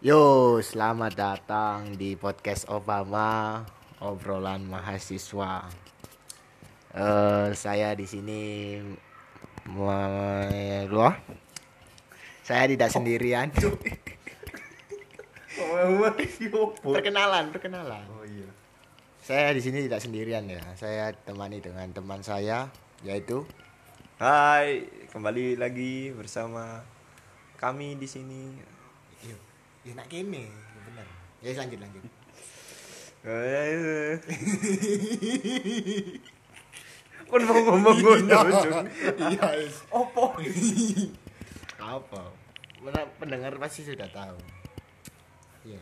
Yo, selamat datang di podcast Obama, obrolan mahasiswa. Eh, saya di sini loh. Saya tidak sendirian. perkenalan, perkenalan. Oh iya. Saya di sini tidak sendirian ya. Saya temani dengan teman saya yaitu Hai, kembali lagi bersama kami di sini. Yo, enak kene, bener. Ya lanjut lanjut. Eh, Kon mau ngomong ngono, Cuk. Iya. Opo? apa Mana pendengar pasti sudah tahu iya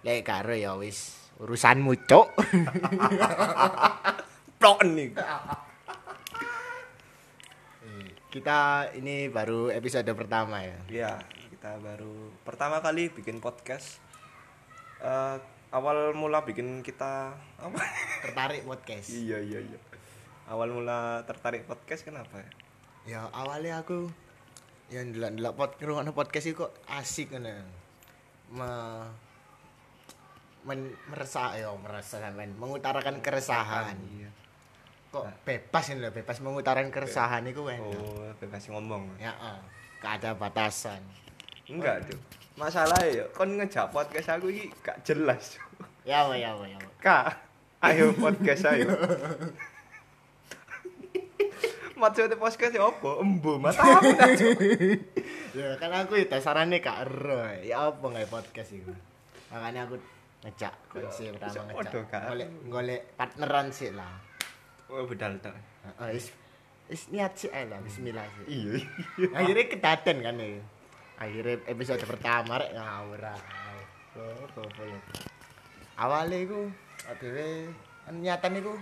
lek karo ya wis urusanmu cok Plok nih. kita ini baru episode pertama ya Ya, kita baru pertama kali bikin podcast. Eh, awal mula bikin kita apa? tertarik podcast iya, iya, iya. Awal mula tertarik podcast kenapa ya? ya awalnya aku yang delok delok pod podcast itu kok asik ngono me men meresah ya merasa men mengutarakan keresahan Iya. kok bebas ini loh bebas mengutarakan keresahan itu kan Oh, bebas ngomong. ya eh, gak ada batasan Enggak tuh. Masalah ya, kon ngejak podcast aku iki gak jelas. Ya ya ya apa. Kak, ayo podcast ayo. Maksudnya podcast ya apa? Embo, mata aku ya kan aku itu sarannya kak ero ya apa nggak podcast itu makanya aku ngecak kunci pertama Kak. golek golek partneran sih lah Oh, bedal tok. Heeh, is is niat sih lah Bismillah sih Iya. akhirnya kedaten kan ya akhirnya episode pertama rek ngawur awalnya itu akhirnya niatan itu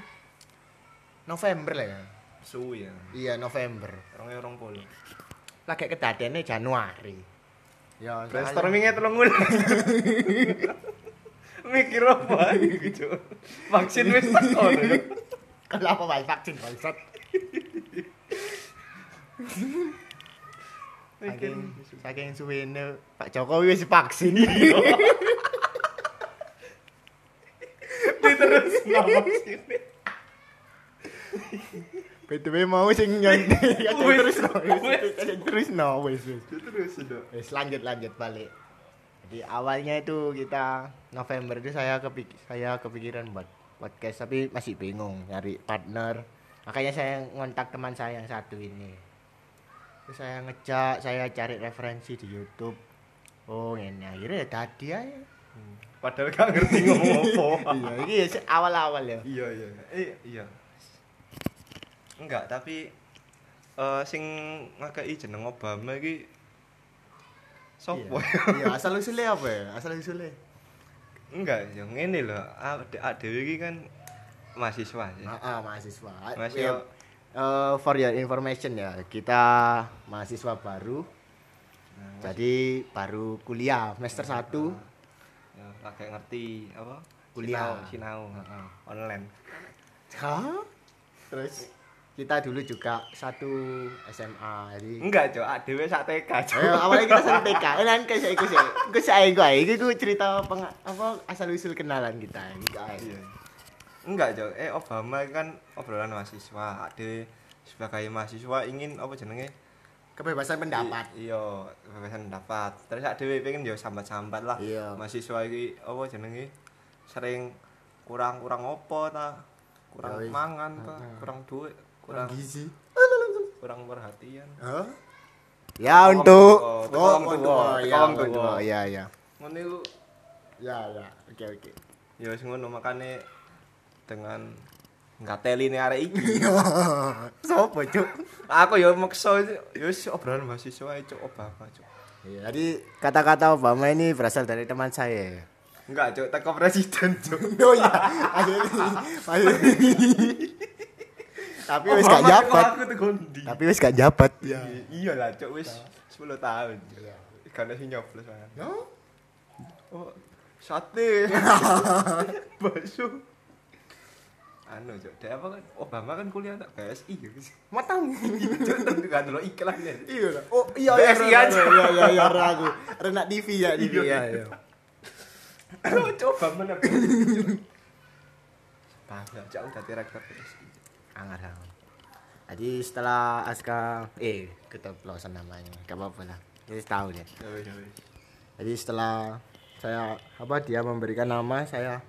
November lah ya Suwi ya. iya November Orangnya orang polo. lagi kedatennya Januari ya Brainstormingnya ngulang. Mikir apa iki, Cuk? Vaksin wis teko lho. kalau apa vaksin bangsat Mikir. Saking saking suwene Pak Jokowi wis vaksin terus vaksin. BTW mau sing nyanyi ya terus no terus no wis Terus sudah. Wis lanjut lanjut balik. Jadi awalnya itu kita November itu saya kepik saya kepikiran buat podcast tapi masih bingung nyari partner. Makanya saya ngontak teman saya yang satu ini. Terus saya ngecek, saya cari referensi di YouTube. Oh, ini akhirnya ya tadi aja. Padahal gak ngerti ngomong apa. iya, ini ya sih awal-awal ya. iya iya eh iya enggak tapi eh sing ngakei jeneng Obama iki sopo Iya, iya asal usulnya apa ya? Asal usulnya. enggak ya ngene lho adek dhewe iki kan mahasiswa ya Ah, ah, mahasiswa. Mahasiswa. Ya, eh, for your information ya, kita mahasiswa baru. Nah, Jadi baru kuliah semester 1 ya lagi ngerti apa Kuliah. sinau, sinau heeh, online Hah? Terus kita dulu juga satu SMA. Jadi enggak cok dhewe sak TK cok Ayo, awalnya kita satu TK. Eh, nanti kayak saya ikut sih. Ikut saya gue cerita peng, apa asal usul kenalan kita. Gitu. Iya. Enggak, Cok. Eh Obama kan obrolan mahasiswa. Ade sebagai mahasiswa ingin apa jenenge? Kebebasan pendapat. I- Iya, kebebasan pendapat. Terus ade pengen yo sambat-sambat lah. Iya. Mahasiswa iki apa jenenge? Sering kurang-kurang opo ta? Kurang Ya wis. mangan ta? Heeh. Kurang duit, kurang gizi. kurang perhatian. Hah? Ya untuk oh, tolong untuk ya, untuk tua. ya ya. Ngono Ya ya. Oke oke. ya wis ngono makane dengan ngateli nih arek iki. Sopo, Cuk? Aku ya maksa ya wis obrolan mahasiswa cuk Obama cuk. Iya, jadi kata-kata Obama ini berasal dari teman saya. Enggak cuk, teko presiden cuk. Oh iya, akhirnya. Tapi wis gak jabat. Tapi wis gak jabat. Ya. Iya lah cuk wis 10 tahun. Iya. Kan sing nyoblos. Ya. Oh, sate. Bakso. Anu cok dia apa kan Obama kan kuliah tak BSI ya Matamu. cok tentu kan lo iklan ya Iya lah. Oh iya iya, aja. Iya iya iya ora aku. Renak TV ya TV ya. iya. coba mana bangga jauh dari rektor BSI Angar angar. Jadi setelah Aska eh keceplosan namanya. Gak apa-apa lah. Jadi tahu deh. ya ya Jadi setelah saya apa dia memberikan nama saya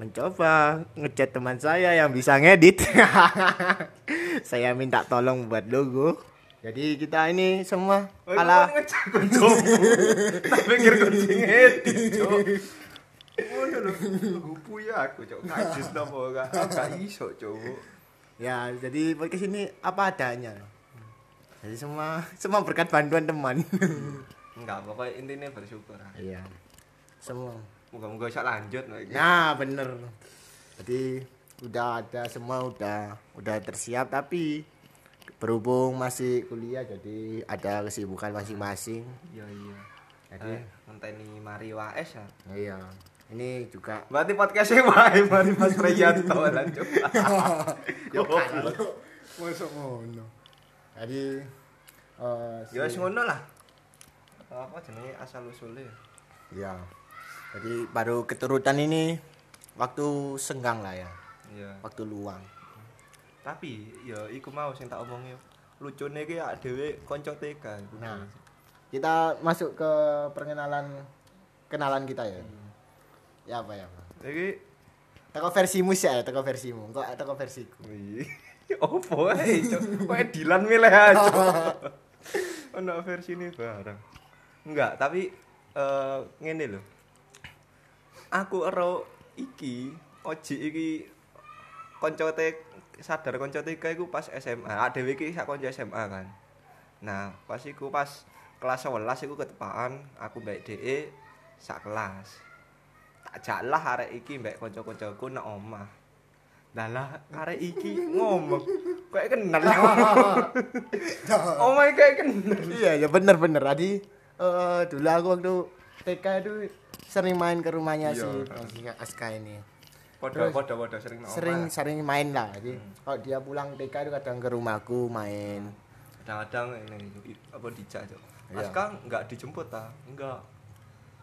mencoba ngechat teman saya yang bisa ngedit. saya minta tolong buat logo. Jadi kita ini semua Oh, ala pikir. Ngono lho. Gupu ya aku, Cok. Ngajis nopo gak iso, Cok. ya jadi podcast ini apa adanya. Jadi semua semua berkat bantuan teman. Enggak, pokoknya intinya bersyukur. Iya. Semua. Moga-moga bisa lanjut lagi. Nah, bener. Jadi udah ada semua udah udah tersiap tapi berhubung masih kuliah jadi ada kesibukan masing-masing. Iya, iya. Jadi Eh, ngenteni mari waes ya. iya. Ini juga Berarti podcastnya wae mari Mas Preyanto lanjut. Yo masuk ngono. Jadi eh Ya wis si- ngono lah. Apa jenenge asal usulnya? ya. Jadi baru keturutan ini waktu senggang lah ya, Iya. waktu luang. Tapi ya iku mau sing tak omongin. Lucune iki ya dhewe kanca TK. iku. Nah, kita masuk ke perkenalan kenalan kita ya. Ya apa ya? Pak? iki Teko versimu sih ya, teko versimu. Kok teko versiku. Opo ae? Kok Dilan milih aja. Ono versi ini barang. Enggak, tapi eh ngene lho. Aku ero iki, Oji iki kanca te sadar kanca TK iku pas SMA. Dhewe iki sak kanca SMA kan. Nah, pas iku pas kelas 11 iku ketepaan aku mbek DE sak kelas. Tak jalah arek iki mbek kanca-kancaku nang omah. Lah lah arek iki ngomong kayak kenal. oh my kayak kenal. iya, ya bener bener. Tadi eh dulu aku waktu TK itu sering main ke rumahnya si Iya. si Aska ini. Podo Terus, podo podo sering Sering omah. sering main lah. Jadi kalau dia pulang TK itu kadang ke rumahku main. Kadang-kadang ini apa dijak, Cok. Iya. Mas Kang enggak dijemput ta? Enggak.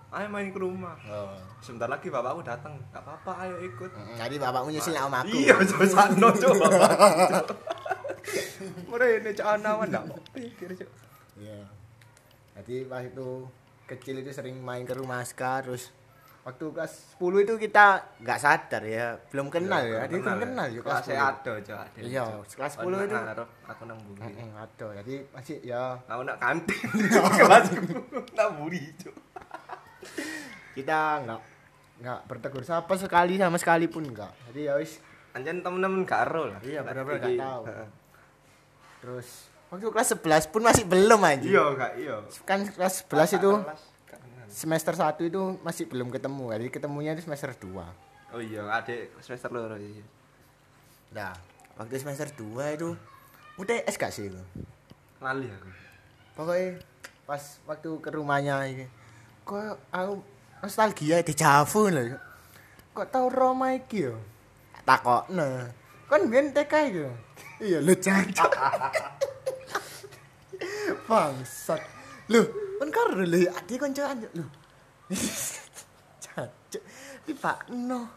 Ayo main ke rumah. Oh. Sebentar lagi bapakku datang. Enggak apa-apa, ayo ikut. Jadi bapakmu nyusul sama aku. Iya, Cok, sakno, Cok. Mrene Cok anawan enggak pikir, Cok. Iya. Jadi pas itu kecil itu sering main ke rumah Aska terus waktu kelas 10 itu kita nggak sadar ya, belum kenal ya. Jadi belum kenal ya kelas Kelas 10. ada, ada. Iya, kelas 10 itu. Ngarep, aku nang buri. Heeh, ada. Jadi masih ya Aku nak kantin kelasku nang buri, Cok. kita nggak nggak bertegur sapa sekali sama sekali pun nggak. Jadi ya wis Anjen temen-temen gak ero lah. Iya, bener-bener Iki, gak tahu. terus waktu kelas 11 pun masih belum aja. Iya, gak iya. Kan kelas 11 itu Kelas, semester 1 itu masih belum ketemu. Jadi ketemunya itu semester 2. Oh iya, adik semester loro iya. Nah, waktu semester 2 itu UTS gak sih itu? Lali aku. Pokoknya pas waktu ke rumahnya ini kok aku nostalgia di Javu loh. Kok tau Roma iki yo? Takokne. Kan biyen TK iki. Iya, lu jancuk. Bangsat. Lho, kan karo lho adi kancaan lho. Jancuk. Di Pak No.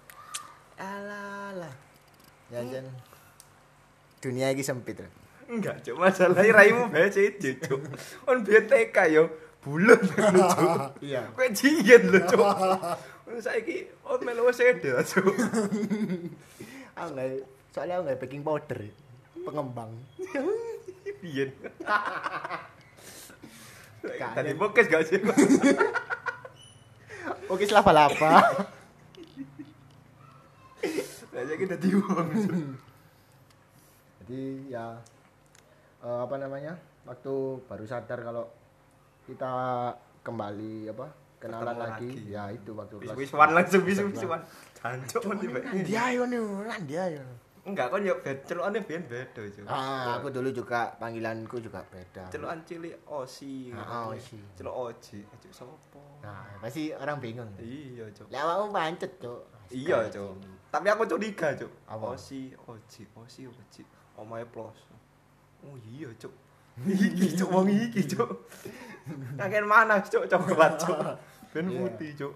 Alah. Ya jan. Dunia iki sempit. Loh. Enggak, Cuk. Masalah raimu bae siji, Cuk. On biyen TK yo bulan lho, Cuk. Iya. Kowe jiyen lho, Cuk. Saiki on melu wis Cuk. Aku nggak, soalnya aku nggak baking powder, pengembang. Biyen. Tadi ada. bokes gak sih? Oke, lapa-lapa. Kayaknya kita diuang. Jadi ya eh, apa namanya? Waktu baru sadar kalau kita kembali apa? Kenalan lagi. lagi. Ya itu waktu kelas. Wis-wisan langsung kelas wis-wisan. Jancuk men. Dia yo nih, dia yo. Enggak, kan ya beda, celukane ben beda, Cuk. Ah, aku dulu juga panggilanku juga beda. Celukan cilik Osi. Ah, Osi. Celuk Oji, Cuk sopo? Nah, pasti orang bingung. Iya, Cuk. Lah awakmu pancet, Cuk. Iya, Cuk. Tapi aku curiga, Cuk. Osi, Oji, Osi, Oji. Omae plus. Oh iya, Cuk. Iki Cuk wong iki, Cuk. Kakek mana, Cuk? Coklat, Cuk. Ben Iya. putih, Cuk.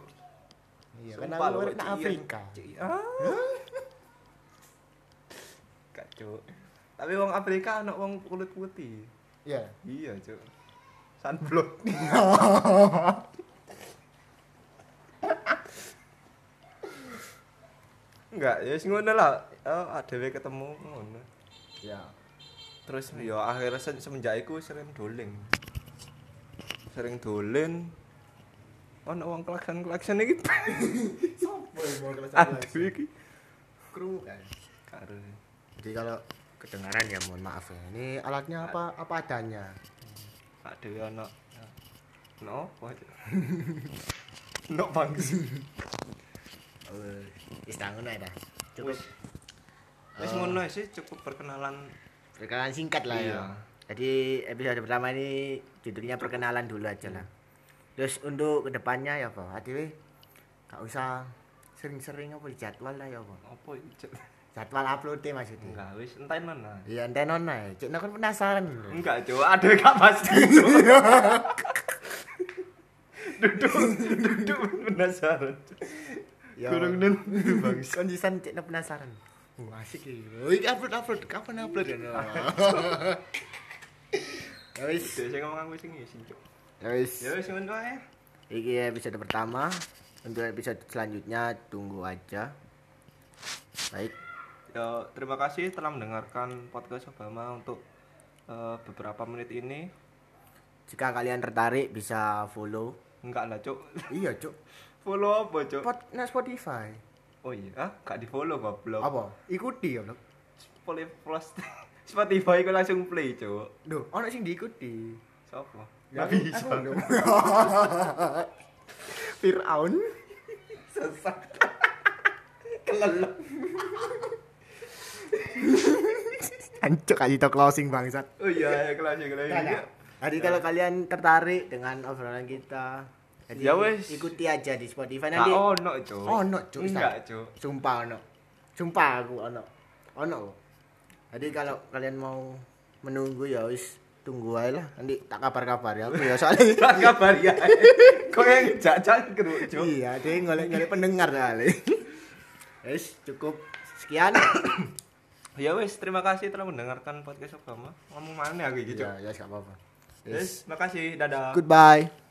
Iya, kan aku iya. Afrika. Ah. Cuk. Tapi wong Afrika ana wong kulit putih. Iya. Iya, Cuk. Sunblock. Enggak, ya sing ngono lah. Oh, adewe ketemu ngono. Iya. Terus ya akhirnya se- semenjak iku sering dolen. Sering dolen. Ono wong klakson-klakson iki. Sopo mau Aduh iki. kru kan. Karo. Jadi kalau kedengaran ya mohon maaf ya. Ini alatnya apa apa adanya. Adewe ono. No? No bangsi. Oh, wis tangun ae dah. Cukup Wis. Wis Oh. ngono sih cukup perkenalan perkenalan singkat lah ya. Iya. Jadi episode pertama ini judulnya perkenalan dulu aja lah. Terus untuk ke depannya ya Pak, ADW gak usah sering-sering apa jadwal lah ya Pak. apa iki? Jadwal uploadnya maksudnya. Enggak, wis entai mana. Iya, enten nona. Cek kan penasaran lho. Enggak, Cuk. Ada gak pasti. Cuk. duduk, duduk penasaran. Ya. Kurang nen bangsa. Konsisan cek penasaran. Wah, asik iki. Oh, iki upload upload kapan upload ya? Ya wis, sing ngomong aku sing ngisi, Cuk. ya wis. Ya wis ngono ae. Iki episode pertama. Untuk episode selanjutnya tunggu aja. Baik. Ya, terima kasih telah mendengarkan podcast Obama untuk eh, beberapa menit ini. Jika kalian tertarik bisa follow. Enggak lah, Cuk. Iya, Cuk. Follow apa, Cuk? Pot nah Spotify. Oh iya, ah, gak di-follow goblok. Apa? Ikuti ya, Blok. Follow plus Spotify ku langsung play, Cuk. Duh, ono sing diikuti. Sopo? Ya, Gak bisa. Fir'aun. Sesat. Kelelep. Hancur kali to closing bangsat. Oh iya, ya kelas ya kelas. ya. Jadi kalau kalian tertarik dengan obrolan kita, jadi Ya wes. ikuti aja di Spotify Nah, nanti. ono, Cuk. Ono, Cuk. Enggak, Cuk. Sumpah ono. Sumpah aku ono. Ono. kok. Jadi kalau kalian mau menunggu ya wis tunggu aja lah. Nanti tak kabar-kabar ya aku ya soalnya. Tak kabar ya. Kok yang jajal keruk, Cuk. iya, dia ngolek-ngolek pendengar kali. Wis cukup sekian. Ya wes, terima kasih telah mendengarkan podcast Obama. Ngomong mana aku gitu, ya, ya gak apa-apa. Yes, makasih. Dadah. Goodbye.